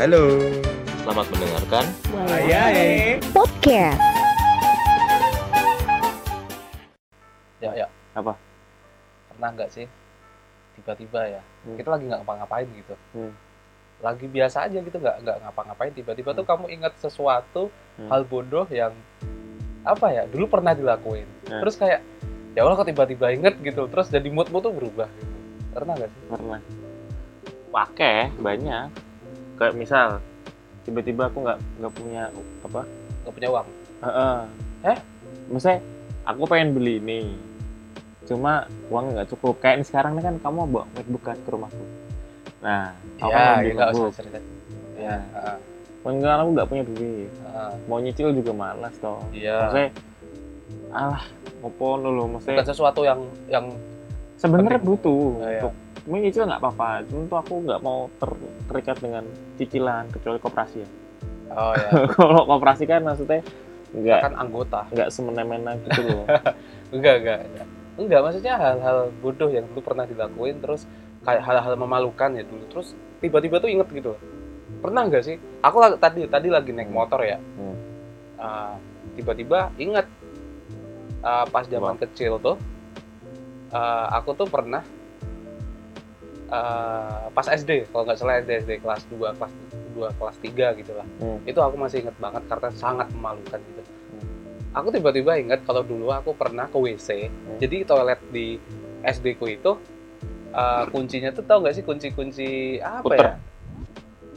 Halo. Selamat mendengarkan. Ayai. Podcast. Ya, ya. Apa? Pernah nggak sih tiba-tiba ya Hmm. kita lagi nggak ngapa-ngapain gitu, Hmm. lagi biasa aja gitu nggak nggak ngapa-ngapain tiba-tiba tuh kamu ingat sesuatu Hmm. hal bodoh yang apa ya dulu pernah dilakuin, Hmm. terus kayak ya Allah kok tiba-tiba inget gitu, terus jadi moodmu tuh berubah gitu. Pernah nggak sih? Pernah. Pakai banyak. Kayak misal tiba-tiba aku nggak nggak punya apa? Nggak punya uang? Heeh. Hah? Maksudnya aku pengen beli ini. Cuma uang nggak cukup. Kayak ini sekarang nih kan kamu bawa MacBook kan ke rumahku. Nah, aku Ya, beli usah MacBook. cerita. Ya. Heeh, Kan aku nggak punya duit. heeh. Mau nyicil juga malas toh. Iya. Maksudnya, alah, ngopo dulu. Maksudnya Bukan sesuatu yang yang sebenarnya butuh Oh, iya. untuk menyicil nggak apa-apa. Cuma tuh aku nggak mau ter- terikat dengan cicilan kecuali koperasi ya. oh ya Kalau koperasi kan maksudnya nggak kan anggota. nggak semena-mena gitu loh. Enggak, enggak, enggak. Enggak, maksudnya hal-hal bodoh yang dulu pernah dilakuin terus kayak hal-hal memalukan ya dulu. Terus tiba-tiba tuh inget gitu. Pernah enggak sih? Aku la- tadi tadi lagi naik motor ya. Hmm. Ah, tiba-tiba inget ah, pas zaman kecil tuh ah, aku tuh pernah ah, pas SD, kalau nggak salah SD SD kelas 2, kelas 2, kelas 3 gitu lah. Hmm. Itu aku masih inget banget karena sangat memalukan gitu. Hmm. Aku tiba-tiba ingat kalau dulu aku pernah ke WC. Hmm. Jadi toilet di SD ku itu uh, kuncinya tuh tau nggak sih kunci-kunci apa Puter. ya?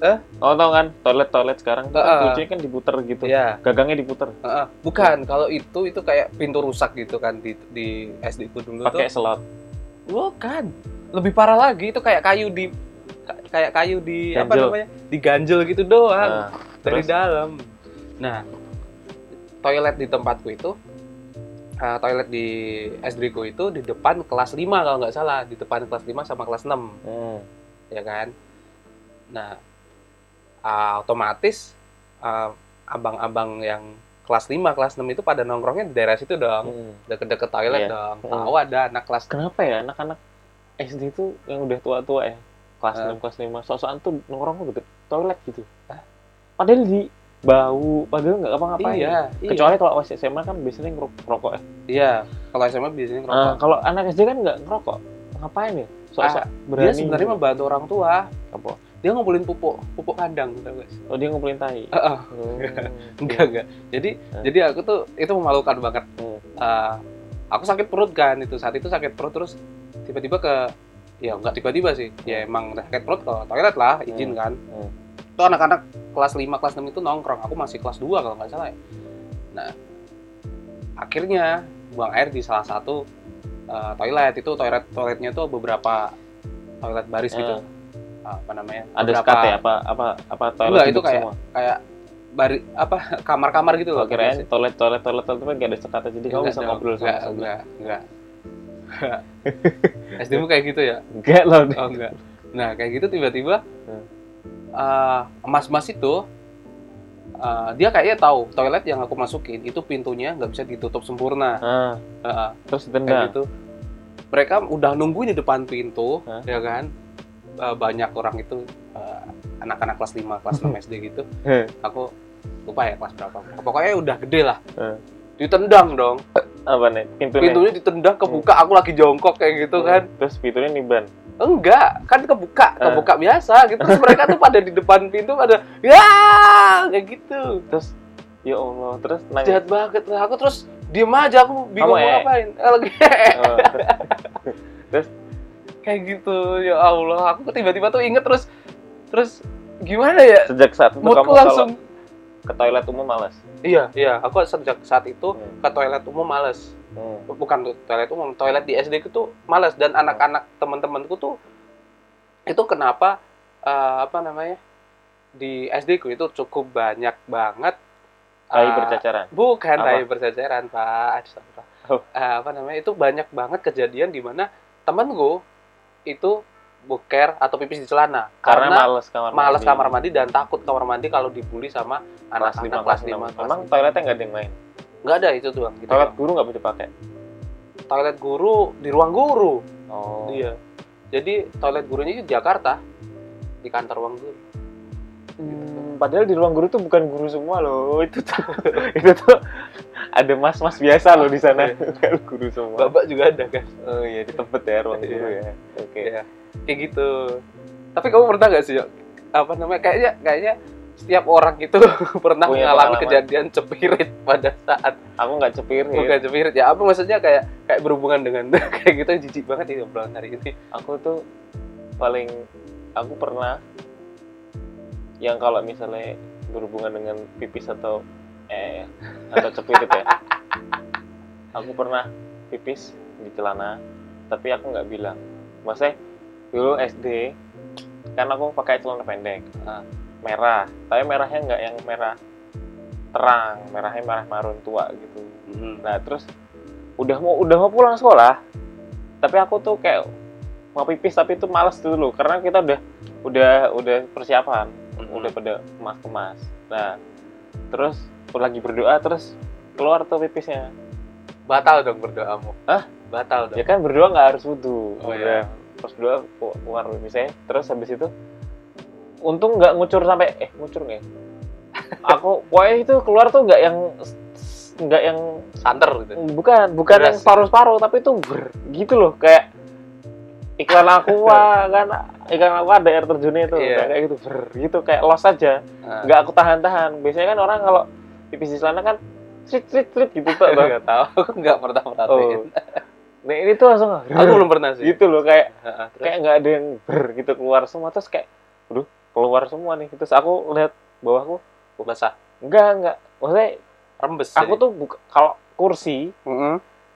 Eh? Oh tau kan toilet-toilet sekarang tuh Heeh. kuncinya kan diputer gitu. Ya, Gagangnya diputer. uh, bukan. Kalau itu itu kayak pintu rusak gitu kan di di SD ku dulu Pakai tuh. slot. Bukan. Lebih parah lagi itu kayak kayu di ka- kayak kayu di apa Ganjel. namanya? Diganjel gitu doang Nah, dari terus? dalam. Nah, toilet di tempatku itu uh, toilet di SD ku itu di depan kelas 5 kalau nggak salah, di depan kelas 5 sama kelas 6. hmm. ya kan nah uh, otomatis uh, abang-abang yang kelas 5, kelas 6 itu pada nongkrongnya di daerah situ dong Hmm. deket-deket toilet Iya. dong Hmm. tahu ada anak kelas Kenapa ya anak-anak SD itu yang udah tua-tua ya kelas Ah. 6, kelas 5 sok-sokan tuh nongkrong ke toilet gitu. Padahal di bau, padahal nggak apa-ngapain. iya iya Kecuali kalau pas SMA kan biasanya ngerok- ngerokok ya. iya kalau SMA biasanya Nah, ngerokok kalau anak SD kan nggak ngerokok. Ngapain ya? Sok-sok Ah, berani. dia sebenarnya membantu orang tua apa? dia ngumpulin pupuk pupuk kandang tau sih Oh, dia ngumpulin tai. Heeh. Oh, enggak enggak jadi Ah. jadi aku tuh itu memalukan banget Hmm. Uh, aku sakit perut kan itu saat itu sakit perut terus tiba-tiba ke ya nggak tiba-tiba sih ya emang sakit perut ke toilet lah izin Hmm. kan Hmm. itu anak-anak kelas 5 kelas 6 itu nongkrong aku masih kelas 2 kalau nggak salah ya nah akhirnya buang air di salah satu uh, toilet itu toilet toiletnya tuh beberapa toilet baris gitu apa namanya Ada Beberapa- sekat ya? Apa apa apa toilet Enggak, itu kayak- semua? kayak bari apa kamar-kamar gitu loh Oh, kirain toilet toilet toilet toilet kan nggak ada sekatnya jadi kamu Enggak bisa ngobrol sama enggak, sebelah. enggak, enggak. SD mu kayak gitu ya? Enggak loh. Oh enggak. Nah kayak gitu tiba-tiba eh, emas-emas itu eh, dia kayaknya tahu toilet yang aku masukin itu pintunya nggak bisa ditutup sempurna. Ah, Eh, terus ditendang. gitu. Mereka udah nungguin di depan pintu, Hah? ya kan? Eh, banyak orang itu eh, anak-anak kelas 5, kelas 6 SD gitu. Aku lupa ya kelas berapa. Pokoknya udah gede lah. Hmm. Ditendang dong. Apa nih? Pintunya. Pintunya ditendang kebuka. Aku lagi jongkok kayak gitu kan. Terus pintunya niban. Enggak, kan kebuka, Eh. kebuka biasa gitu. Terus mereka tuh pada di depan pintu pada ya kayak gitu. Terus ya Allah, terus nanya. Jahat banget lah. Aku terus diem aja, aku bingung Kamu, mau eh? ngapain. Eh, lagi Oh, terus kayak gitu. Ya Allah, aku tiba-tiba tuh inget terus terus gimana ya? sejak saat itu kamu langsung kalau ke toilet umum malas. Iya, iya, aku sejak saat itu Hmm. ke toilet umum males. Hmm. Bukan toilet umum, toilet di SD ku tuh males dan anak-anak teman-temanku tuh itu kenapa eh, apa namanya? Di SD ku itu cukup banyak banget Tai eh, bercacaran. Bukan Apa? tai berceceran, Pak. Astagfirullah. Oh. Eh, apa namanya? Itu banyak banget kejadian di mana temanku itu boker atau pipis di celana Karena, karena, males kamar malas mandi. kamar mandi dan takut kamar mandi kalau dibully sama anak-anak 5 kelas kelas 5 5. Emang toiletnya nggak ada yang lain. nggak ada itu doang gitu Toilet guru nggak bisa dipakai. toilet guru di ruang guru Oh. iya jadi toilet gurunya itu di Jakarta di kantor ruang guru Hmm, padahal di ruang guru tuh bukan guru semua loh. Itu tuh itu tuh ada mas-mas biasa loh di sana. Bukan guru semua. bapak juga ada kan Oh iya, di tempat ya ruang guru ya. Oke. Iya. kayak gitu tapi kamu pernah nggak sih apa namanya kayaknya kayaknya setiap orang itu pernah Punya mengalami pengalaman. kejadian cepirit pada saat Aku nggak cepir bukan cepirit ya apa maksudnya kayak kayak berhubungan dengan kayak gitu jijik banget ini obrolan hari ini Aku tuh paling aku pernah yang kalau misalnya berhubungan dengan pipis atau eh atau cepirit ya. Aku pernah pipis di celana, tapi aku nggak bilang. Maksudnya dulu SD kan aku pakai celana pendek Ah. merah, tapi merahnya nggak yang merah terang, merahnya merah marun tua gitu. Nah terus udah mau udah mau pulang sekolah, tapi aku tuh kayak mau pipis tapi itu males dulu karena kita udah udah udah persiapan, Mhm. udah pada kemas kemas. Nah terus aku lagi berdoa terus keluar tuh pipisnya. batal dong berdoamu Hah? batal dong Ya kan berdoa nggak harus wudhu. Oh, Udah, Terus berdoa keluar pipisnya. Terus habis itu untung nggak ngucur sampai eh ngucur nggak? ya? aku pokoknya itu keluar tuh nggak yang nggak yang santer gitu bukan bukan Deras. yang separuh-separuh tapi itu ber gitu loh kayak iklan aqua kan iklan aqua ada air terjunnya itu. Iya. kayak gitu ber gitu kayak los aja. Nah, nggak aku tahan-tahan. Biasanya kan orang kalau pipis di celana kan trit trit trit gitu tuh Bang. nggak tahu aku nggak pernah merhatiin oh. nah ini tuh langsung aku belum pernah sih. gitu loh kayak Heeh, terus? kayak nggak ada yang ber gitu keluar semua. Terus kayak aduh keluar semua nih. Terus aku lihat bawahku basah. enggak enggak maksudnya rembes aku tuh buka, kalau kursi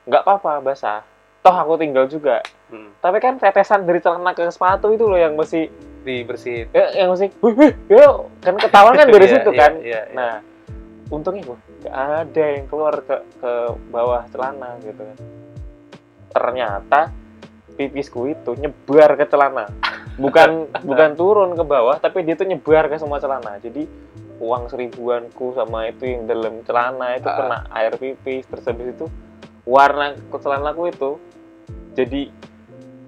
nggak apa-apa basah toh aku tinggal juga. Tapi kan tetesan dari celana ke sepatu itu loh yang mesti dibersihin. Ya, yang mesti wih, wih, ya, kan ketahuan kan dari Iya, situ iya, kan? iya, iya. nah untungnya gue nggak ada yang keluar ke ke bawah celana gitu kan. Ternyata pipisku itu nyebar ke celana. Bukan bukan turun ke bawah tapi dia tuh nyebar ke semua celana. Jadi uang seribuanku sama itu yang dalam celana itu Ah. kena air pipis. Terus habis itu warna celanaku itu jadi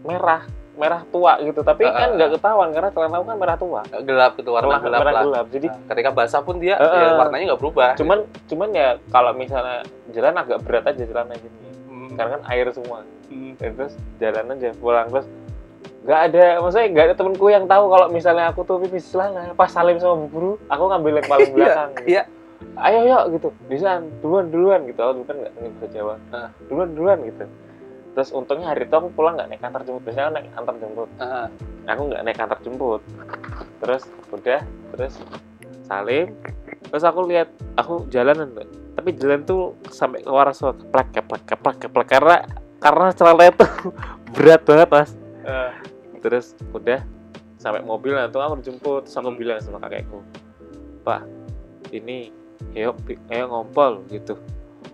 merah merah tua gitu. Tapi Ah, kan nggak ketahuan karena celanaku kan merah tua. Gelap itu warna gelap merah lah. gelap. Jadi Nah, ketika basah pun dia Heeh. ya, warnanya nggak berubah. Cuman cuman ya kalau misalnya jalan agak berat aja celana gini. Hmm. karena kan air semua. Hmm. Terus jalan aja pulang terus nggak ada maksudnya nggak ada temenku yang tahu kalau misalnya aku tuh pipis. Celana pas salim sama bu guru aku ngambil yang paling belakang gitu. iya. ayo yuk gitu. Bisa duluan duluan gitu. Aku kan nggak bisa Jawa Ah. duluan duluan gitu terus untungnya hari itu aku pulang nggak naik antar jemput. Biasanya kan naik antar jemput. Heeh. aku nggak naik antar jemput. Terus udah terus salim. Terus aku lihat aku jalanan tapi jalan tuh sampai keluar suara keplek keplek keplek keplek. Karena karena celana itu berat banget mas. Eh, terus udah sampai mobil nah tuh aku dijemput terus aku bilang sama kakekku pak ini pi- ayo ngompol gitu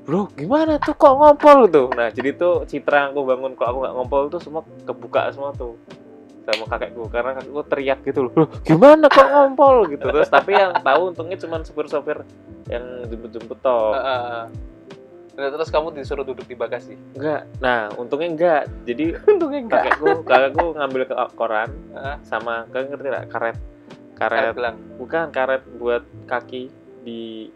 bro gimana tuh? Kok ngompol tuh? Nah jadi tuh citra aku bangun kalau aku nggak ngompol tuh semua kebuka semua tuh sama kakekku. Karena kakekku teriak gitu loh "Loh, gimana kok ngompol? Gitu. Terus tapi yang tahu untungnya cuma supir-supir yang jemput-jemput toh. Heeh. Nah, terus kamu disuruh duduk di bagasi? Enggak nah untungnya enggak jadi untungnya kakekku kakekku ngambil ke koran Heeh. sama kalian ngerti nggak? Karet. Karet. Karet gelang. Bukan karet buat kaki di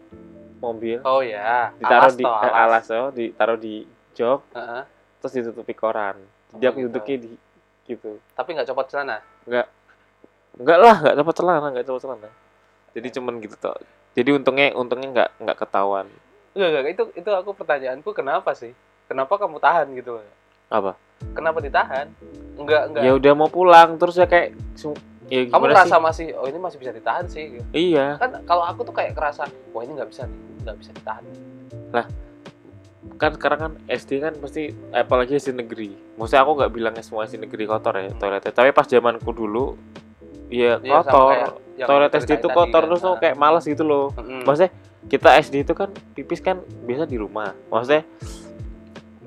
mobil. Oh ya ditaruh alas di toh, eh, alas. oh ditaruh di jok Heeh. terus ditutupi koran. Jadi Oh, aku gitu. duduknya di gitu. Tapi nggak copot celana? Enggak lah nggak dapat celana nggak dapat celana. Jadi cuman gitu toh. Jadi untungnya untungnya nggak nggak ketahuan. Enggak enggak itu itu aku pertanyaanku kenapa sih? Kenapa kamu tahan gitu apa? Kenapa ditahan? Enggak enggak ya udah mau pulang terus ya kayak ya kamu merasa sih? masih oh ini masih bisa ditahan sih gitu. iya. Kan kalau aku tuh kayak kerasa wah ini nggak bisa nih nggak bisa ditahan. Kan sekarang kan SD kan pasti apalagi SD negeri. Maksudnya aku nggak bilangnya semua SD negeri kotor ya toiletnya. Tapi pas zamanku dulu ya Iya, kotor. yang toilet SD itu kotor tadi terus kan. tuh kayak males gitu loh. Mm-mm. maksudnya kita SD itu kan pipis kan biasa di rumah. Maksudnya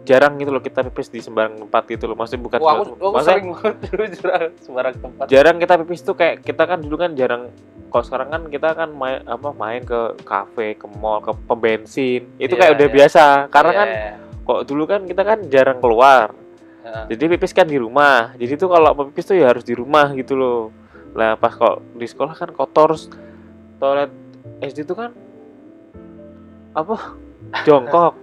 jarang gitu loh kita pipis di sembarang tempat gitu loh. Maksudnya bukan Wah, aku, aku maksudnya sering banget dulu jarang sembarang tempat. jarang kita pipis tuh kayak kita kan dulu kan jarang kalau sekarang kan kita kan main apa main ke kafe ke mall ke pembensin itu Iya, kayak udah iya. biasa. Karena Iya, kan iya. kok dulu kan kita kan jarang keluar. Heeh. jadi pipis kan di rumah. Jadi tuh kalau pipis tuh ya harus di rumah gitu loh. Lah pas kok di sekolah kan kotor toilet SD itu kan apa jongkok.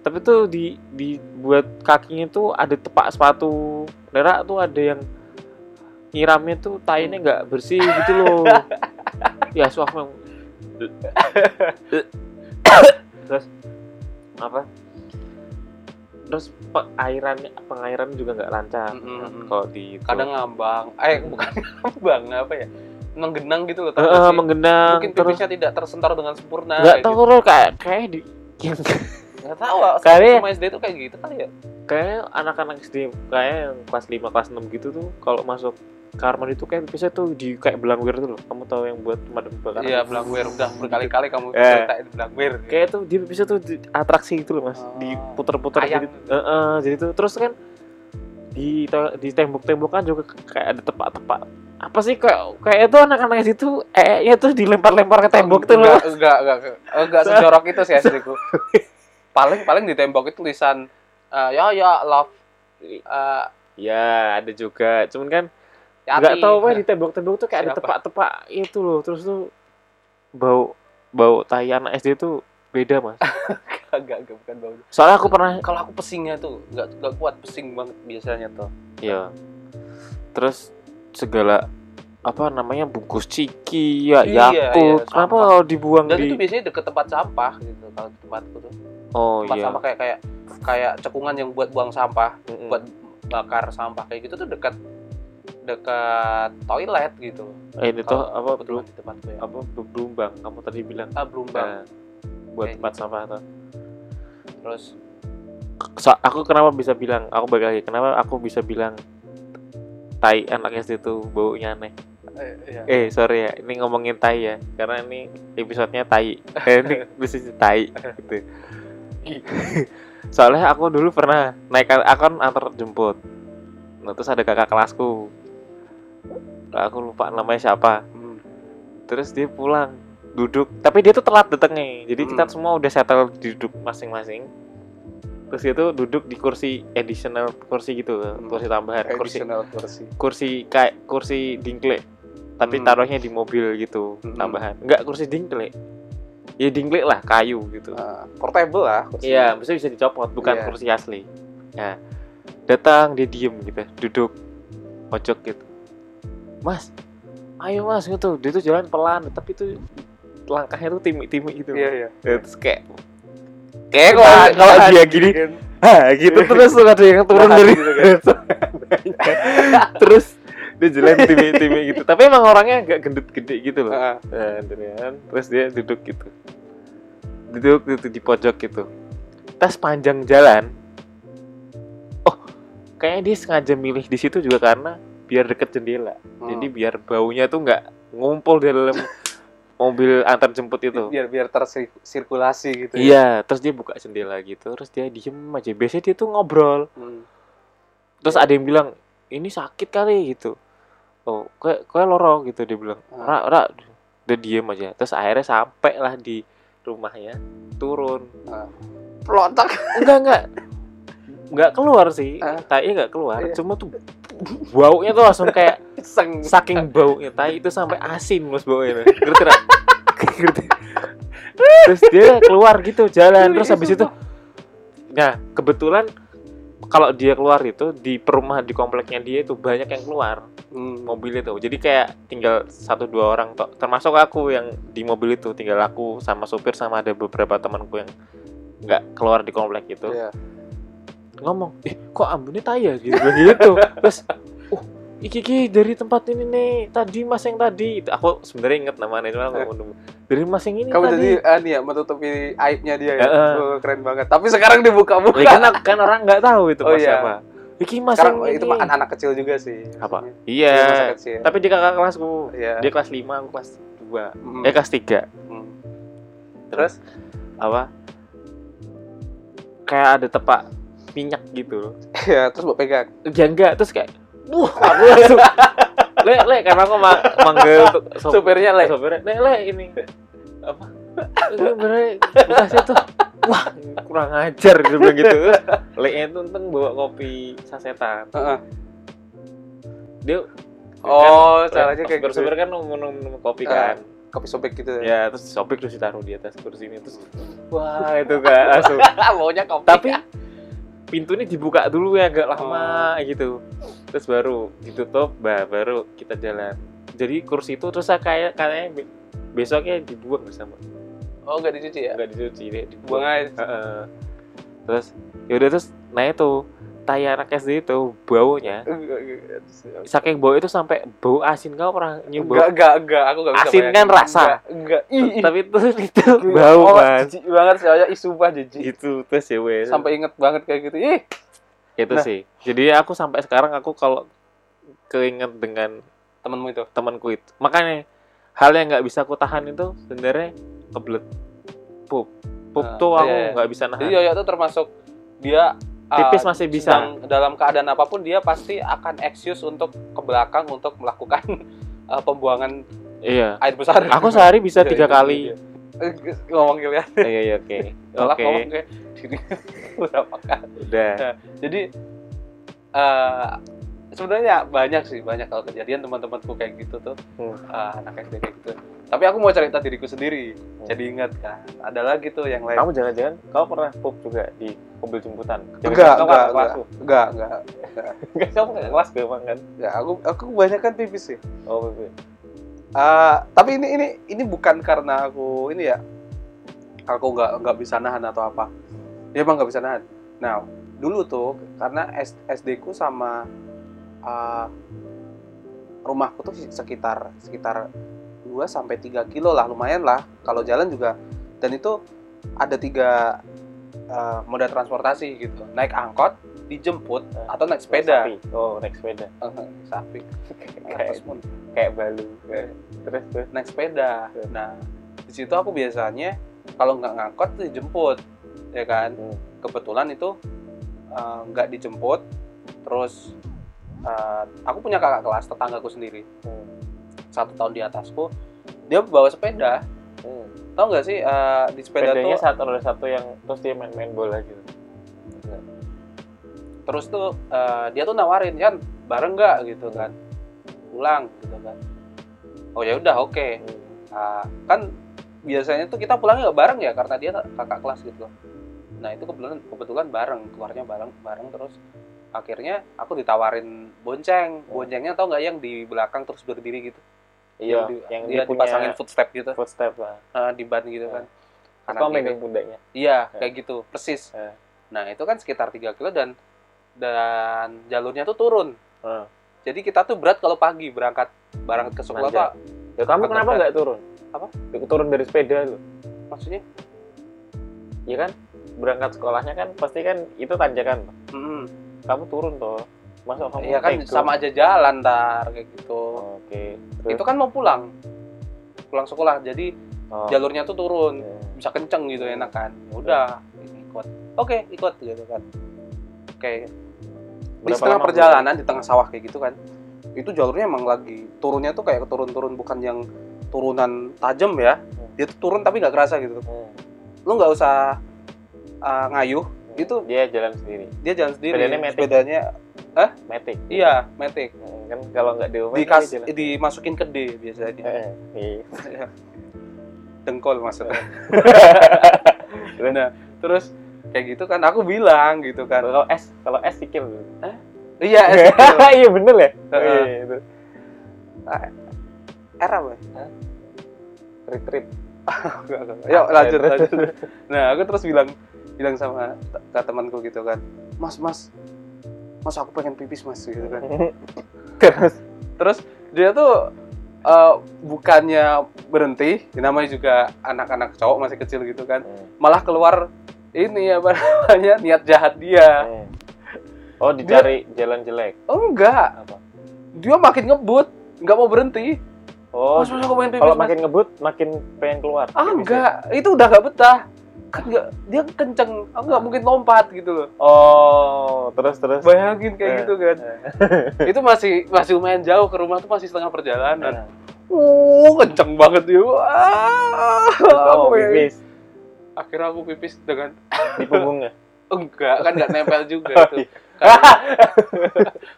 Tapi tuh di dibuat kakinya tuh ada tepak sepatu. Nerak tuh ada yang nyiramnya tuh tainya nggak bersih gitu loh ya suami terus apa terus pengairannya pengairan juga nggak lancar Mm-mm. kalau di itu. kadang ngambang eh bukan ngambang apa ya menggenang gitu loh sih? menggenang mungkin terus pipisnya tidak tersentar dengan sempurna nggak tahu gitu. loh kayak kayak di yang nggak tahu ah, Kali- semua SD itu kayak gitu kali ya kayak anak-anak SD kayak yang kelas 5 kelas 6 gitu tuh kalau masuk kamar itu kayak bisa tuh di kayak belangwir tuh loh. Kamu tahu yang buat pemadam kebakaran iya belangwir. Udah berkali-kali kamu Eh. ceritain belangwir. Kayak tuh dia bisa tuh di, atraksi gitu loh mas. Oh. diputer-puter gitu. Eh, eh, jadi tuh terus kan di di tembok-tembok kan juga kayak ada tepak-tepak. Apa sih kayak kayak itu anak-anak situ eh ya tuh dilempar-lempar ke tembok tuh loh. Enggak enggak enggak enggak, enggak sejorok itu sih SD ku paling paling di tembok itu tulisan eh, ya ya love eh, ya ada juga. Cuman kan. Nggak tahu apa di tembok-tembok tuh kayak ada Siapa? tepak-tepak itu loh. Terus tuh bau bau tai anak SD tuh beda mas. Enggak enggak bukan bau. Soalnya aku pernah kalau aku pesingnya tuh nggak nggak kuat pesing banget biasanya tuh. Ya terus segala apa namanya bungkus ciki ya Iya, Yakult iya, kenapa sampah. kalau dibuang dan di itu biasanya deket tempat sampah gitu kalau di tempatku tuh. Oh tempat iya. sampah kayak kayak kayak cekungan yang buat buang sampah Mm-mm. buat bakar sampah kayak gitu tuh dekat dekat toilet gitu. Eh, ini tuh apa belum di tempatku ya. apa berumbang kamu tadi bilang. Ah belum bang Nah, buat Kayak tempat sampah tuh terus? So- aku kenapa bisa bilang aku balik lagi kenapa aku bisa bilang tai anak SD itu baunya aneh? Eh, iya. eh sorry ya ini ngomongin tai ya karena ini episodenya tai eh, ini bisnis tai gitu. Soalnya aku dulu pernah naik aku kan antar jemput. Nah, terus ada kakak kelasku aku lupa namanya siapa Hmm. terus dia pulang duduk tapi dia tuh telat datangnya jadi kita Hmm. semua udah settle duduk masing-masing terus dia tuh duduk di kursi additional kursi gitu kursi tambahan kursi Additional kursi kursi kayak kursi dingkle tapi Hmm. taruhnya di mobil gitu Hmm. tambahan enggak kursi dingkle ya dingkle lah kayu gitu Ah, portable lah kursi. iya maksudnya bisa dicopot bukan Iya. kursi asli ya datang dia diem gitu duduk pojok gitu mas ayo mas gitu. Dia tuh jalan pelan tapi tuh langkahnya tuh timik-timik gitu. Iya iya. Ya, terus kayak kayak kalau Nahan, kalau dia gini kan. ah gitu terus tuh ada yang turun Nahan dari gitu kan. terus dia jalan timik-timik gitu. Tapi emang orangnya agak gendut gede gitu loh. Ah, Nah, terus dia duduk gitu. Duduk gitu di pojok gitu. Tas panjang jalan oh kayaknya dia sengaja milih di situ juga karena biar deket jendela. Hmm. jadi biar baunya tuh nggak ngumpul di dalam mobil antar jemput itu. Biar biar tersirkulasi gitu ya. iya terus dia buka jendela gitu terus dia diem aja. Biasanya dia tuh ngobrol. Hmm. terus ada yang bilang ini sakit kali gitu. Oh kayak kayak loro? gitu dia bilang. Ah. ora ora udah diem aja. Terus akhirnya sampai lah di rumahnya turun. Pelontak. enggak enggak. Enggak keluar sih. Ah. tai nggak keluar. Iya. cuma tuh baunya tuh langsung kayak Seng. saking baunya. Tai itu sampai asin mas baunya ngerti terus dia keluar gitu jalan. Terus habis itu nah kebetulan kalau dia keluar itu di perumahan di kompleknya dia itu banyak yang keluar Hmm. mobil itu. Jadi kayak tinggal satu dua orang tok. Termasuk aku yang di mobil itu. Tinggal aku sama supir sama ada beberapa temanku yang nggak keluar di komplek itu. Iya. Ngomong eh kok ambunnya tai ya gitu gitu terus oh iki iki dari tempat ini nih tadi mas yang tadi aku sebenarnya inget namanya cuma aku ngomong dari mas yang ini Kamu tadi jadi ah, nih ya menutupi aibnya dia ya. Oh, keren banget. Tapi sekarang dibuka-buka. Ya, kan, kan orang nggak tahu itu Oh, mas iya. siapa iki mas sekarang yang itu ini mah anak-anak kecil juga sih. apa maksudnya. iya kecil. tapi dia kakak kelasku Iya. dia kelas 5 aku kelas 2 Hmm. eh kelas 3 Hmm. Terus apa kayak ada tepak minyak gitu loh. Ya terus buat pegang. ya enggak terus kayak wah aku langsung le le karena aku ma manggil sop- Supirnya le. sopirnya le le ini. Apa? Ini bener bekasnya tuh wah kurang ajar dia bilang gitu. Le itu untung bawa kopi sasetan. Heeh. dia Oh, kan, caranya kayak sopir gitu. sopir kan minum kopi kan. Kopi sobek gitu ya. Terus sobek terus ditaruh di atas kursi ini terus wah itu kan langsung. Maunya kopi. Tapi pintu ini dibuka dulu ya agak lama gitu. Terus baru ditutup bah baru kita jalan. Jadi kursi itu terus saya kayak kayaknya be- besoknya dibuang bersama. Oh nggak dicuci ya? Nggak dicuci deh buang dibuang aja. Heeh. terus yaudah terus nah itu tai anak SD itu baunya. Saking bau itu sampai bau asin. Kau pernah nyium enggak bau enggak enggak. Aku enggak bisa Asin bayangin. kan rasa. enggak, enggak. Tapi itu itu bau Oh, mas. jijik banget saya ih sumpah jijik. Itu terus ya wes sampai inget banget kayak gitu. Ih. Itu Nah. sih. Jadi aku sampai sekarang aku kalau keinget dengan temenmu itu? temanku itu. Makanya hal yang nggak bisa aku tahan itu sebenarnya kebelet pup. Pup Ah, tuh aku iya, iya. nggak bisa nahan. Jadi Yoyo tuh termasuk dia uh, Pipis masih bisa. sedang dalam keadaan apa pun dia pasti akan excuse untuk ke belakang untuk melakukan uh, pembuangan iya. air besar. Aku sehari bisa Iya, tiga iya, kali. iya. Eh, ngomong kalian iya iya oke. Oke. berapa kali udah. Jadi eh sebenarnya banyak sih banyak kalau kejadian teman-temanku kayak gitu tuh. Hmm. eh, anak SD kayak gitu. Tapi aku mau cerita diriku sendiri jadi ingat kan. Ada lagi tuh yang lain. Kamu jangan-jangan kau pernah pup juga di mobil jemputan? Enggak enggak enggak. enggak enggak enggak. Kamu nggak kelas gue emang kan? Enggak aku aku kebanyakan pipis sih. Oh betul Eh, tapi ini ini ini bukan karena aku ini ya. Aku nggak nggak bisa nahan atau apa. Ya emang nggak bisa nahan. Nah dulu tuh karena SD ku sama eh, rumahku tuh sekitar sekitar 2 sampai 3 kilo lah lumayan lah. Kalau jalan juga dan itu ada tiga eh, moda transportasi gitu. Naik angkot dijemput atau naik sepeda. Sapi. oh naik sepeda. Eh, sapi. Kayak- kayak balu terus terus? Naik sepeda. Nah, di situ aku biasanya kalau nggak ngangkot tuh dijemput, ya kan. Hmm. Kebetulan itu nggak dijemput, terus eh, aku punya kakak kelas tetanggaku sendiri, Hmm. satu tahun di atasku, dia bawa sepeda. Hmm. Tahu nggak sih eh, di sepeda sepedanya tuh, satu ada satu yang terus dia main-main bola gitu terus tuh eh, dia tuh nawarin kan bareng nggak gitu kan, pulang gitu kan. Oh ya udah oke. Hmm. Nah, kan biasanya tuh kita pulangnya nggak bareng ya karena dia kakak kelas gitu. Nah itu kebetulan kebetulan bareng keluarnya bareng bareng terus akhirnya aku ditawarin bonceng. Boncengnya tau nggak yang di belakang terus berdiri gitu? iya di- yang dia dipasangin footstep gitu footstep lah eh, di ban gitu kan. Kanan kau kiri. megang pundaknya Iya Ya. kayak gitu persis. Ya. Nah itu kan sekitar 3 kilo dan dan jalurnya tuh turun. Hmm. Jadi kita tuh berat kalau pagi berangkat berangkat ke sekolah tuh ya kamu kenapa nggak turun Apa? turun dari sepeda lu maksudnya? Iya kan berangkat sekolahnya kan pasti kan itu tanjakan Mm-mm. Kamu turun toh masa kamu Iya kan sama aja jalan ntar kayak gitu. oke terus Itu kan mau pulang, pulang sekolah. Jadi oh, jalurnya tuh turun, iya. bisa kenceng gitu enak kan. Ya udah ikut. Oke ikut gitu kan. Oke. Di Berapa setengah perjalanan di tengah sawah kayak gitu kan. Itu jalurnya emang lagi turunnya tuh kayak turun-turun bukan yang turunan tajam ya. Dia tuh turun tapi nggak kerasa gitu. Hmm. Lu nggak usah uh, ngayuh. Itu dia jalan sendiri dia jalan sendiri. Sepedanya matic. Sepedanya metik iya matic. Hmm, kan kalau nggak diomelin Dikas, dia jalan. dimasukin ke D biasanya. Eh, iya. dengkol maksudnya. nah, terus kayak gitu kan aku bilang gitu kan. kalau S kalau S sikil Iya, S iya bener ya Oh, Heeh. iya, itu. R apa? retreat Yuk lanjut terus. lanjut. Nah, aku terus bilang bilang sama ke temanku gitu kan. Mas, Mas. Mas aku pengen pipis, Mas gitu kan. terus Terus dia tuh eh, bukannya berhenti, namanya juga anak-anak cowok masih kecil gitu kan. Malah keluar ini apa namanya niat jahat dia. Hmm. oh dicari jalan jelek Oh enggak, apa dia makin ngebut, nggak mau berhenti. oh Mas, mas aku pengen pipis, kalau makin ngebut makin pengen keluar Ah enggak, itu udah nggak betah. Kan nggak, dia kenceng, aku nggak mungkin lompat gitu loh. oh terus terus Bayangin kayak Eh, gitu kan. itu masih masih lumayan jauh ke rumah tuh masih setengah perjalanan. Nah, Uh, kenceng banget dia. Wah, terus aku pipis Akhirnya aku pipis dengan di punggungnya enggak, kan nggak nempel juga Oh, itu. iya. Kan,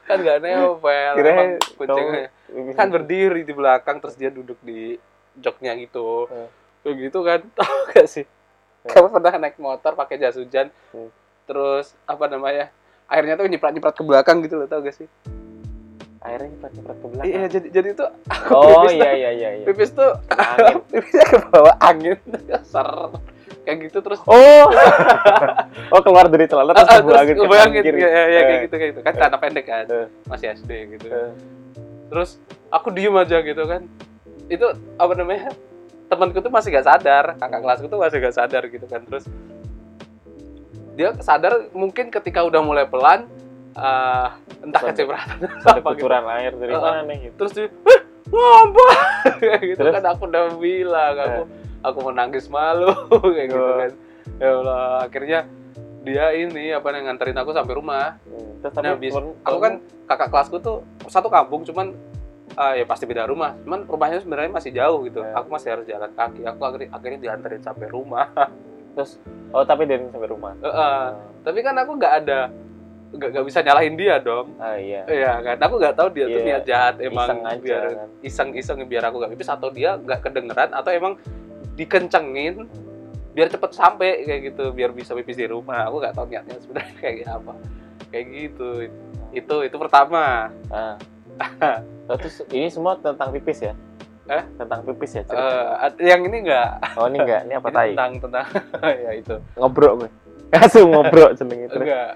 kan nggak nempel. Emang kucingnya. Kan berdiri di belakang terus dia duduk di joknya gitu Hmm. kayak gitu kan tau gak sih. kamu pernah naik motor pakai jas hujan Hmm. terus apa namanya airnya tuh nyiprat nyiprat ke belakang gitu loh tau gak sih? Airnya nyiprat-nyiprat ke belakang. Iya jadi jadi tuh aku oh pipis iya iya iya iya. pipis tuh angin. pipisnya ke bawah angin ser kayak gitu terus. Oh. Oh keluar dari celana terus Ah, ah, angin ke kiri. ya, ya, ya, kayak Eh, gitu kayak gitu. Kan celana pendek kan Eh. masih SD gitu. Eh. terus aku diem aja gitu kan. Itu apa namanya temanku tuh masih gak sadar kakak kelasku tuh masih gak sadar gitu kan. Terus dia sadar mungkin ketika udah mulai pelan eh, entah kecipratan ada apa gitu. air dari Eh, mana nih gitu. Terus dia eh, gitu Terus? kan aku udah bilang aku aku menangis malu. Kayak gitu Oh. kan. Ya Allah akhirnya dia ini apa yang nganterin aku sampai rumah. Hmm, terus Nah, tapi bis- turun- aku kan kakak kelasku tuh satu kampung cuman ah, ya pasti beda rumah. Cuman rumahnya sebenarnya masih jauh gitu. Ya. aku masih harus jalan kaki. Aku akhirnya, akhirnya dianterin sampai rumah. Terus oh tapi dari sampai rumah? Eh, eh, tapi kan aku nggak ada nggak nggak bisa nyalahin dia dong. Ah iya. Iya kan? Aku nggak tahu dia tuh Iya. niat jahat emang Iseng aja biar kan. iseng-iseng biar aku nggak. Pipis atau dia nggak kedengeran atau emang dikencengin biar cepet sampai kayak gitu biar bisa pipis di rumah. Aku nggak tahu niatnya sebenarnya kayak apa. Kayak gitu. Itu itu pertama. Ah. Oh, terus ini semua tentang pipis ya? Eh? Tentang pipis ya? cerita? Eh, ad- yang ini nggak oh ini enggak, ini apa Ini tai? tentang tentang ya itu Ngobrol gue. Langsung ngobrol jeneng itu. enggak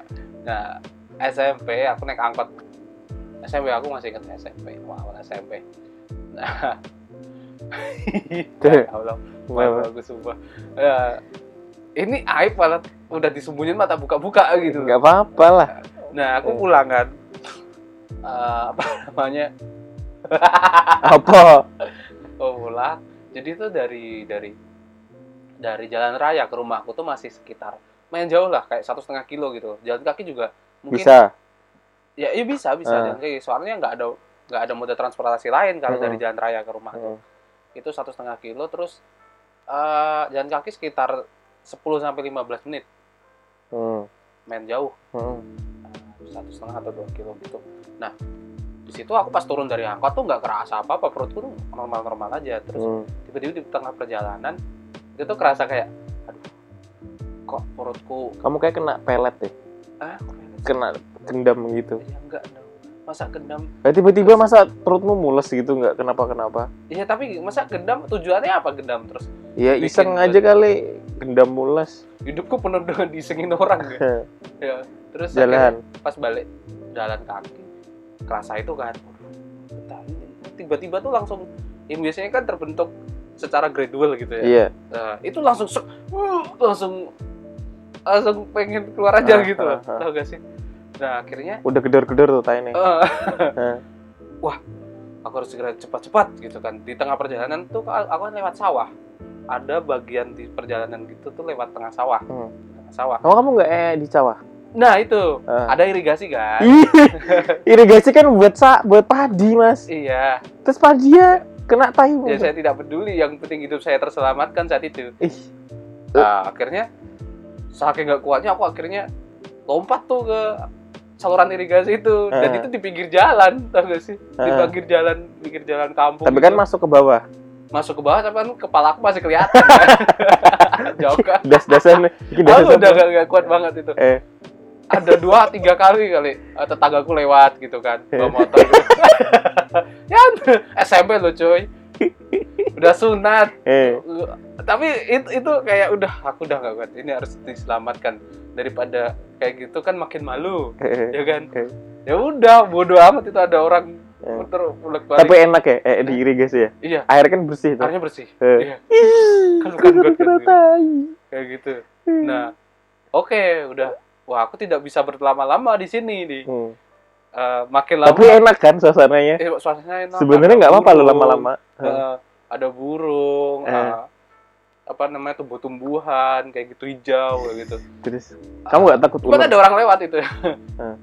nah SMP aku naik angkot SMP aku masih ingat SMP wow SMP nah ya Allah bagus sumpah Ya, ini aib malah udah disembunyiin mata buka-buka gitu Enggak apa-apa lah. nah aku Eh. pulang kan Eh, apa namanya Apa? oh pulang jadi itu dari dari dari jalan raya ke rumahku tuh masih sekitar main jauh lah kayak satu setengah kilo gitu jalan kaki juga mungkin Bisa. ya iya bisa bisa Ah. jalan kaki soalnya nggak ada nggak ada moda transportasi lain kalau Mm-mm. dari jalan raya ke rumah Hmm. itu satu setengah kilo terus eh, jalan kaki sekitar 10 sampai 15 menit Hmm. main jauh satu setengah atau dua kilo gitu nah di situ aku pas turun dari angkot tuh nggak kerasa apa apa perutku tuh normal normal aja terus Hmm. tiba-tiba di tengah perjalanan itu tuh kerasa kayak aduh kok perutku Kamu kayak kena pelet deh. ah? Kena gendam gitu. ya enggak masa gendam Eh, tiba-tiba masa perutmu mules gitu nggak kenapa-kenapa? Iya tapi masa gendam tujuannya apa gendam terus Ya Bikin iseng aja kali gendam mules. hidupku penuh dengan disengin orang ya. ya terus akhirnya Jalan. pas balik jalan kaki kerasa itu kan tiba-tiba tuh langsung yang biasanya kan terbentuk secara gradual gitu ya Iya. Nah, itu langsung sek, uh, langsung langsung pengen keluar aja Ah, gitu ah, loh ah. tau gak sih nah akhirnya Udah gedor-gedor tuh tai nih. eh, Ah. wah aku harus segera cepat-cepat gitu kan di tengah perjalanan tuh aku kan lewat sawah ada bagian di perjalanan gitu tuh lewat tengah sawah Hmm. tengah sawah Kamu kamu nggak eh di sawah? Nah itu Ah. ada irigasi kan Ih, irigasi kan buat sa buat padi mas. iya Terus padi ya kena tai. ya saya tidak peduli yang penting hidup saya terselamatkan saat itu Ih, nah akhirnya saking nggak kuatnya aku akhirnya lompat tuh ke saluran irigasi itu dan Ah. itu di pinggir jalan tau gak sih di Ah. pinggir jalan pinggir jalan kampung tapi kan gitu. masuk ke bawah. masuk ke bawah tapi kan kepala aku masih kelihatan kan? jauh kan Das-dasan, bikin aku udah gak, gak kuat banget itu Eh, ada dua tiga kali kali eh, tetanggaku lewat gitu kan bawa Eh. motor gitu. ya SMP lo cuy udah sunat eh, tapi itu itu kayak udah aku udah gak kuat ini harus diselamatkan daripada kayak gitu kan makin malu eh, ya kan Eh. ya udah bodo amat itu ada orang eh. motor Tapi enak ya, eh, di irigasi ya. iya Air kan bersih tuh. airnya bersih Eh. iya kan bukan got gitu. tai. kayak gitu nah oke udah wah aku tidak bisa berlama-lama di sini nih Hmm. Eh, makin lama Tapi enak kan suasananya. eh, suasananya enak. Sebenarnya nggak apa-apa lo lama-lama. eh, ada burung Eh. eh, apa namanya tumbuh-tumbuhan kayak gitu hijau kayak gitu Terus kamu nggak takut ular? ada orang lewat itu. Eh.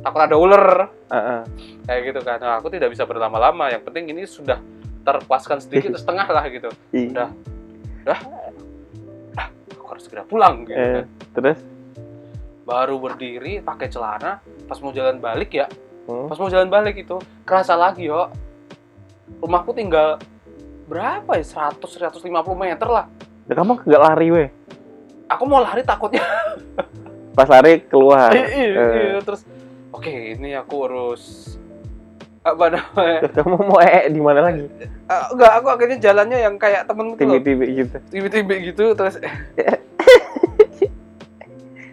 Takut ada ular Ah, ah. kayak gitu kan. Nah, aku tidak bisa berlama-lama. Yang penting ini sudah terpuaskan sedikit setengah lah gitu. Udah. Udah. Ah, aku harus segera pulang gitu Eh, kan. terus? Baru berdiri pakai celana, pas mau jalan balik ya. Hmm. Pas mau jalan balik itu kerasa lagi, yo. Rumahku tinggal berapa ya 100 150 meter lah Ya, kamu nggak lari weh. aku mau lari takutnya Pas lari keluar. Iya, iya, Eh. iya. terus oke ini aku harus apa namanya Kamu mau ee di mana lagi? Ah, enggak aku akhirnya jalannya yang kayak temen tuh loh. Tibi-tibi gitu. tiba-tiba gitu terus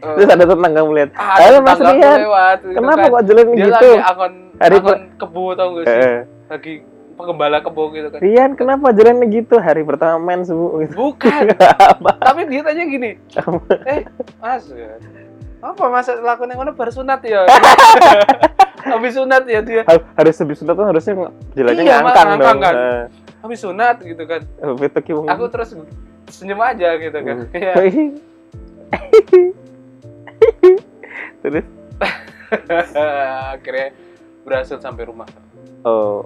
Eh, Terus ada tetangga melihat. ah, Ayo, Mas Rian, gitu Kenapa kan. kok jalan dia gitu? lagi angon Hari angon kebo tau gak sih Eh, lagi penggembala kebo gitu kan Rian, kenapa jalannya gitu? Hari pertama main subuh gitu. bukan tapi dia tanya gini eh mas apa mas lakukan yang mana baru sunat ya habis sunat ya dia Har- Harus habis sunat tuh harusnya jalannya Iya, ngangkang Mak, dong. ngangkang kan. Eh, habis sunat gitu kan aku terus senyum aja gitu kan. Iya. Terus akhirnya berhasil sampai rumah oh,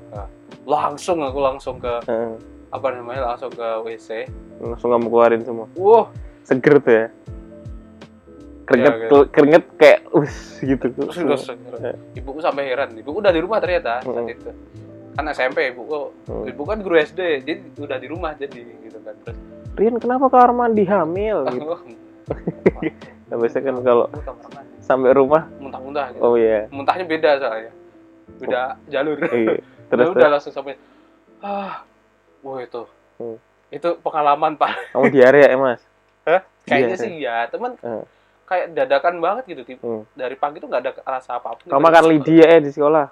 langsung aku langsung ke eh, apa namanya langsung ke WC langsung kamu keluarin semua. wow Seger tuh ya. Keringet Iya, gitu. keringet kayak us gitu. terus Eh. ibuku sampai heran ibuku udah di rumah ternyata saat Hmm. itu kan SMP ibuku Hmm. ibu kan guru SD jadi udah di rumah jadi gitu kan terus Rian kenapa kamar mandi hamil gitu. Nah, biasanya kan kalau sampai rumah muntah-muntah gitu. oh iya. muntahnya beda soalnya beda jalur Iya. terus Terus, udah langsung sampai ah wah itu Hmm. itu pengalaman pak kamu diare ya, Mas? kayaknya Iya, sih ya teman Hmm. kayak dadakan banget gitu tipe Hmm. dari pagi tuh nggak ada rasa apa pun Kamu makan lidi ya eh, di sekolah?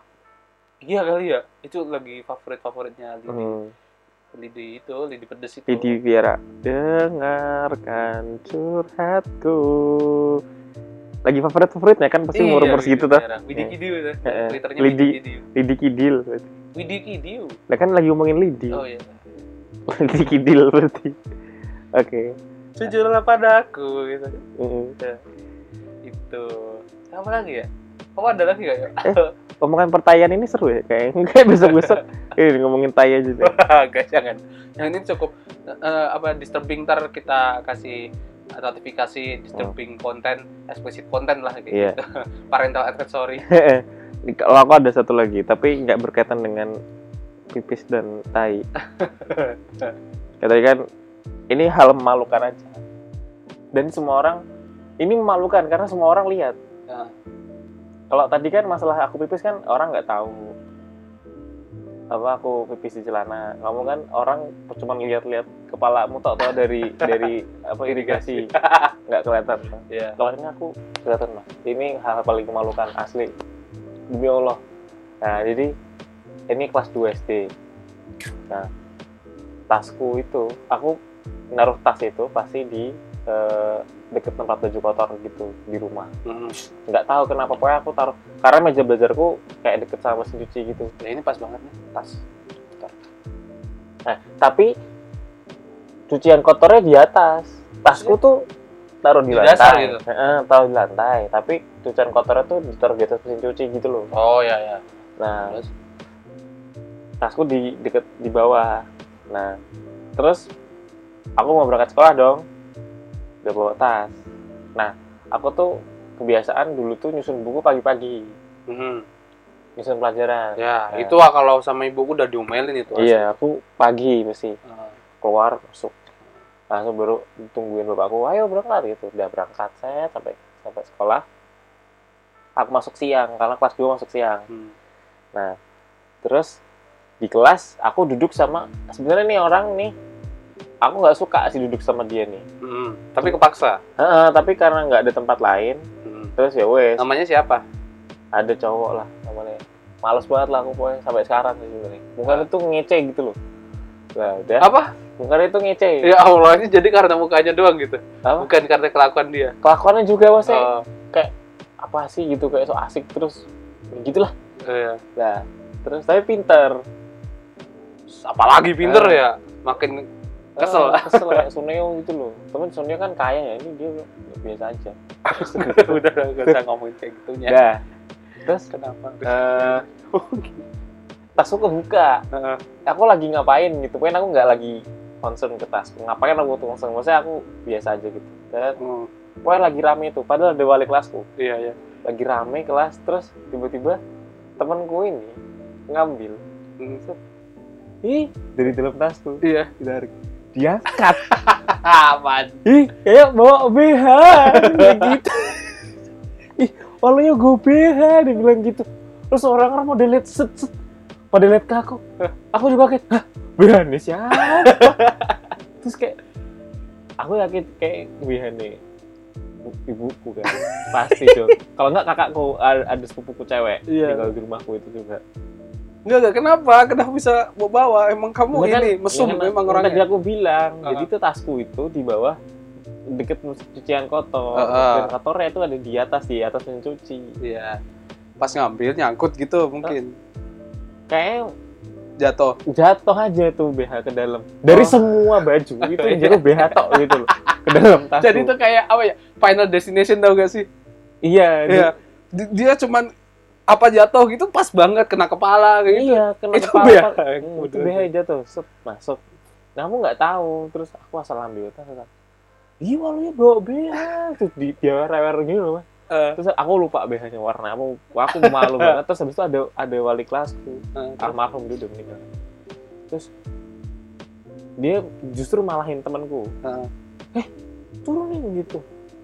iya kali ya itu lagi favorit favoritnya lidi Hmm. lidi itu lidi pedes itu Lidi Viera. Dengarkan curhatku. Lagi favorit favoritnya kan pasti umur umur segitu tuh. Widi Iya. Kidiu tuh. Twitternya Lidi. Lidi Kidil. Widi Kidiu. Nah kan lagi ngomongin Lidi. Oh iya. Lidi Kidil berarti. Oke. Jujurlah padaku gitu. Mm. Itu. Apa lagi ya? Oh ada lagi gak ya? Omongan pertanyaan ini seru ya kayak kayak besok-besok ini ngomongin tai aja deh. Guys jangan. Yang ini cukup eh, apa disturbing ntar kita kasih notifikasi disturbing konten, explicit konten lah gitu. Iya. Parental advisory. Kalau aku ada satu lagi tapi nggak berkaitan dengan pipis dan tai. Katanya kan ini hal memalukan aja. Dan semua orang ini memalukan karena semua orang lihat. Nah. Kalau tadi kan masalah aku pipis kan orang nggak tahu apa aku pipis di celana. Kamu kan orang cuma lihat-lihat kepalamu tak tahu dari dari apa irigasi nggak kelihatan. Iya. Kalau ini aku kelihatan mas. Ini hal paling memalukan asli demi Allah. Nah jadi ini kelas 2 SD. Nah tasku itu aku naruh tas itu pasti di eh, deket tempat baju kotor gitu di rumah. Hmm. Nggak tahu kenapa pokoknya aku taruh karena meja belajarku kayak deket sama mesin cuci gitu. Ya, ini pas banget nih tas. Nah tapi cucian kotornya di atas. Tasku tuh taruh di, Di lantai. dasar gitu? Heeh, taruh di lantai. Tapi cucian kotornya tuh ditaruh di atas mesin cuci gitu loh. Oh ya ya. Nah, Terus? tasku di deket di bawah. Nah, terus aku mau berangkat sekolah dong. Udah bawa tas. Nah, aku tuh kebiasaan dulu tuh nyusun buku pagi-pagi, Mhm. nyusun pelajaran. Ya, Nah. itu ah kalau sama ibuku udah diomelin itu. Iya, aku pagi mesti Ah. keluar masuk. Langsung baru tungguin bapakku, ayo berangkat gitu. Udah berangkat saya sampai sampai sekolah. Aku masuk siang karena kelas 2 masuk siang. Hmm. Nah, terus di kelas aku duduk sama sebenarnya nih orang nih aku nggak suka sih duduk sama dia nih. Hmm. Tapi kepaksa. Heeh, tapi karena nggak ada tempat lain, Hmm. terus ya wes Namanya siapa? ada cowok lah namanya. Males banget lah aku pokoknya sampai sekarang sih sebenarnya. Bukan itu ngece gitu loh. Nah, udah. Apa? Bukan itu ngece. Ya Allah, ini jadi karena mukanya doang gitu. Apa? Bukan karena kelakuan dia. Kelakuannya juga maksudnya Oh, apa sih gitu kayak so asik terus gitulah. iya. Nah, terus tapi pinter. Apalagi pinter Ah. ya. Makin Kesel. Ah, kesel kayak Suneo gitu loh. Temen Suneo kan kaya ya, ini dia biasa aja. udah gak usah ngomongin kayak gitunya. Nah, terus Kenapa? eh tasku kebuka. Heeh. Aku lagi ngapain gitu? Pokoknya aku nggak lagi concern ke tas. Ngapain aku tuh concern? Maksudnya aku biasa aja gitu. Dan Hmm, pokoknya lagi rame itu. Padahal ada wali kelasku. Iya, iya. Lagi rame kelas. Terus tiba-tiba temenku ini ngambil. Hmm. Ih dari dalam tasku Iya. ditarik diangkat. Aman. ih kayak bawa BH gitu. Ih walunya gue BH dia bilang gitu. Terus orang-orang mau delete set set. Pada lihat ke aku. Aku juga kayak hah BH nih siapa? Terus kayak aku yakin kayak BH nih ibuku kan. Pasti dong. Kalau nggak kakakku ada, sepupuku cewek Iya. tinggal di rumahku itu juga Enggak, enggak. Kenapa? Kenapa bisa bawa bawa? Emang kamu Bukan, ini mesum ya memang kan Tadi orangnya. aku bilang, Ah. jadi itu tasku itu di bawah deket cucian kotor. Ah, ah. Dan kotornya itu ada di atas, di atas mencuci. Iya. Pas ngambil nyangkut gitu mungkin. Kayak Jatuh. jatuh aja tuh BH ke dalam. Dari Oh. semua baju itu yang jatuh BH tok gitu loh. Ke dalam tasku. Jadi itu kayak apa ya? Final destination tau gak sih? iya, Iya. Di- Dia cuman apa jatuh gitu pas banget kena kepala kayak gitu. iya kena Itu kepala. Itu BH yang jatuh, set masuk. Kamu nggak tahu, terus aku asal ambil tas. Iya, walunya bawa BH. Terus di, dia rewer gitu loh, Mas. Eh, terus aku lupa BH-nya warna apa aku malu banget terus habis itu ada ada wali kelasku eh, almarhum udah meninggal terus dia justru malahin temanku eh. turunin gitu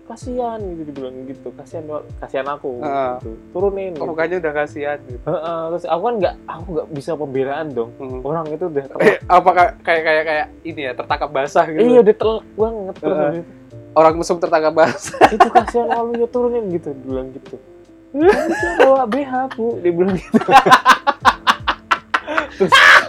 kasihan gitu dibilang gitu kasihan kasihan aku Ah. gitu. turunin Oh, gitu. mukanya udah kasihan gitu. Heeh, terus aku kan nggak aku nggak bisa pembelaan dong Hmm. orang itu udah Eh, telak apa kayak kayak kayak ini ya tertangkap basah gitu. iya udah telak banget terus Heeh. habis itu, Orang mesum tertangkap basah. itu kasihan walunya turunin gitu dia bilang gitu bawa BH bu dia bilang gitu terus, terus,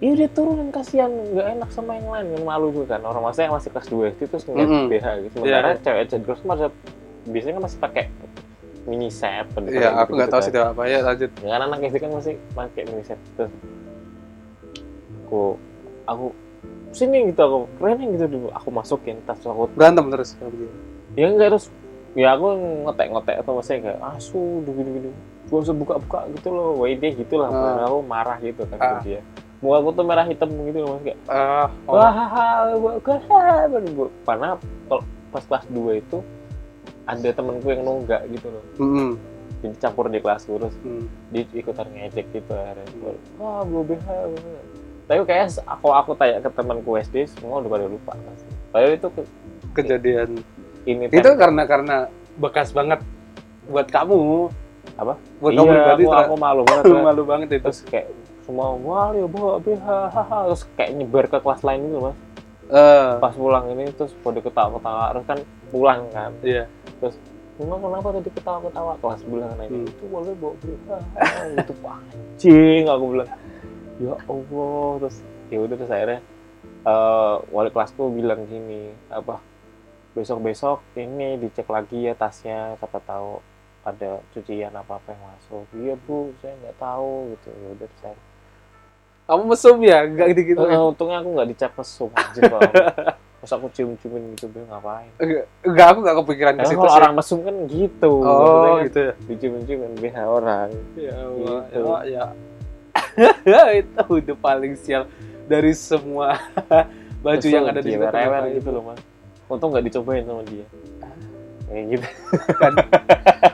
iya dia turunin kasihan. Nggak enak sama yang lain. Kan malu juga kan. Orang maksudnya yang masih kelas 2 itu terus ngeliat Mm-mm. BH gitu. Iya, sementara iya. cewek cewek terus masih biasanya kan masih pakai mini set Iya, aku nggak tahu gitu sih apa. Ya lanjut. kan. ya kan anak SD kan masih pakai mini set terus aku aku sini gitu. Aku keren gitu. Dulu aku masukin tas aku. Berantem terus. ya enggak terus ya aku ngotek-ngotek atau maksudnya kayak asu gini-gini gak usah buka-buka gitu loh. Wah dia gitu lah. Ah. aku marah gitu kan ke dia muka aku tuh merah hitam gitu loh mas kayak Ah, oh. wah haha haha karena kalau pas kelas 2 itu ada temenku yang nunggak gitu loh Mm-mm. jadi campur di kelas terus Mm. dia ikutan ngejek gitu akhirnya wah gue BH tapi kayak aku aku tanya ke temanku SD semua udah pada lupa pasti padahal itu ke- Kejadian ini itu karena karena bekas banget buat kamu. Apa? Buat iya, kamu pribadi aku, aku malu banget malu banget itu. terus kayak semua wah ya bawa BH haha terus kayak nyebar ke kelas lain gitu mas. Eh, pas pulang ini terus pada ketawa-ketawa. Terus kan pulang kan. Iya. Emang kenapa tadi ketawa-ketawa? Kelas bilang nanya Hmm. itu boleh bawa BH itu anjing aku bilang. Ya Allah. Terus ya udah terus akhirnya eh, wali kelasku bilang gini apa besok-besok ini dicek lagi ya tasnya siapa tahu ada cucian apa apa yang masuk. Iya bu saya nggak tahu gitu. Ya udah terus saya Kamu mesum ya? Enggak gitu-gitu. Eh, untungnya aku nggak dicap mesum anjir kalau Terus aku cium-ciumin gitu, dia ngapain? Enggak, aku enggak kepikiran ke situ kalau orang mesum kan gitu. Oh, kan gitu ya. Dicium-ciumin BH orang. Ya Allah, Gitu. ya. ya. itu udah paling sial dari semua baju yang ada di situ. Rewel gitu itu? loh, Mas. Untung nggak dicobain sama dia. Kayak gitu. Kan,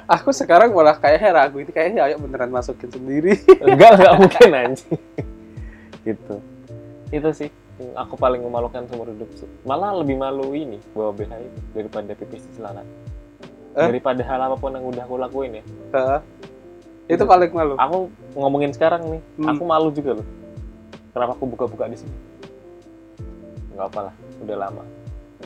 aku sekarang malah kayak ragu ini kayaknya ayo beneran masukin sendiri. Enggak, enggak mungkin anjing. Gitu. Itu sih aku paling memalukan seumur hidup. Malah lebih malu ini bawa BH itu daripada pipis di celana. Eh? Daripada hal apa pun yang udah aku lakuin ya. Heeh. itu paling malu. Aku ngomongin sekarang nih, Hmm. aku malu juga loh. Kenapa aku buka-buka di sini? Enggak apalah, udah lama.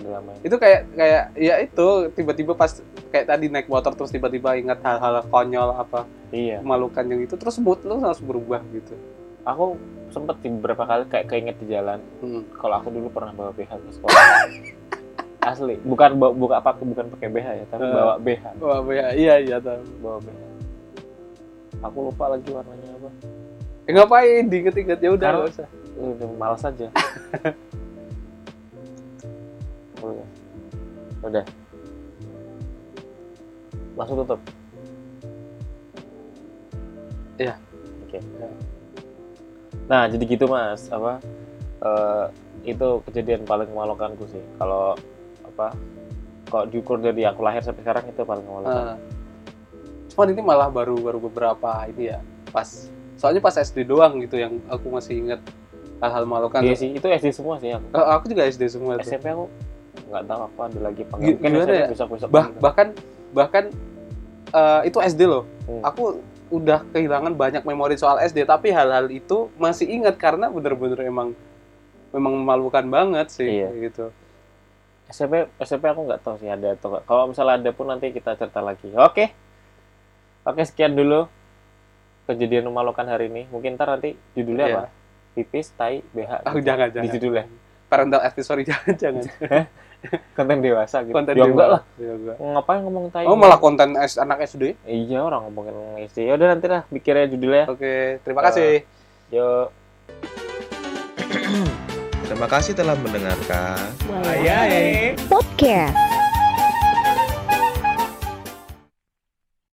Udah lama. Itu kayak kayak ya itu tiba-tiba pas kayak tadi naik motor terus tiba-tiba ingat hal-hal konyol apa Iya. memalukan yang itu terus mood lu langsung berubah gitu. Aku sempet di beberapa kali kayak keinget di jalan. Hmm. Kalau aku dulu pernah bawa BH ke sekolah. Asli, bukan bawa buka apa bukan pakai BH ya, tapi Eh. bawa BH, Wah, ya, iya iya tahu. bawa BH. Aku lupa lagi warnanya apa. Eh, ngapain diinget-inget ya udah nggak usah. Udah malas aja. Udah. Udah. Langsung tutup. Iya. Oke. Nah, jadi gitu Mas, apa eh, itu kejadian paling memalukanku sih. Kalau apa kalau diukur dari aku lahir sampai sekarang itu paling memalukan. Nah, cuman ini malah baru baru beberapa ini ya pas soalnya pas SD doang gitu yang aku masih ingat hal-hal memalukan Iya sih, itu SD semua sih aku. Eh, aku juga SD semua tuh. SMP aku nggak tahu apa ada lagi. Mungkin SMP ya? besok-besok bah gitu. bahkan bahkan eh, itu SD loh Hmm. aku udah kehilangan banyak memori soal SD tapi hal-hal itu masih ingat karena bener-bener emang memang memalukan banget sih Iya. gitu SMP SMP aku nggak tahu sih ada atau nggak. Kalau misalnya ada pun nanti kita cerita lagi. Oke. Oke, sekian dulu kejadian memalukan hari ini. Mungkin ntar nanti judulnya Iya. apa? Pipis, tai, BH. oh gitu. jangan Di jangan judulnya. parental advisory jangan jangan Konten dewasa gitu. konten ya enggak lah. Ya, enggak. Ngapain ngomong tai? oh malah konten S- anak SD Iya, orang ngomongin SD. Ya udah nanti lah pikirnya judulnya. oke terima kasih Yuk. Terima kasih telah mendengarkan. Podcast.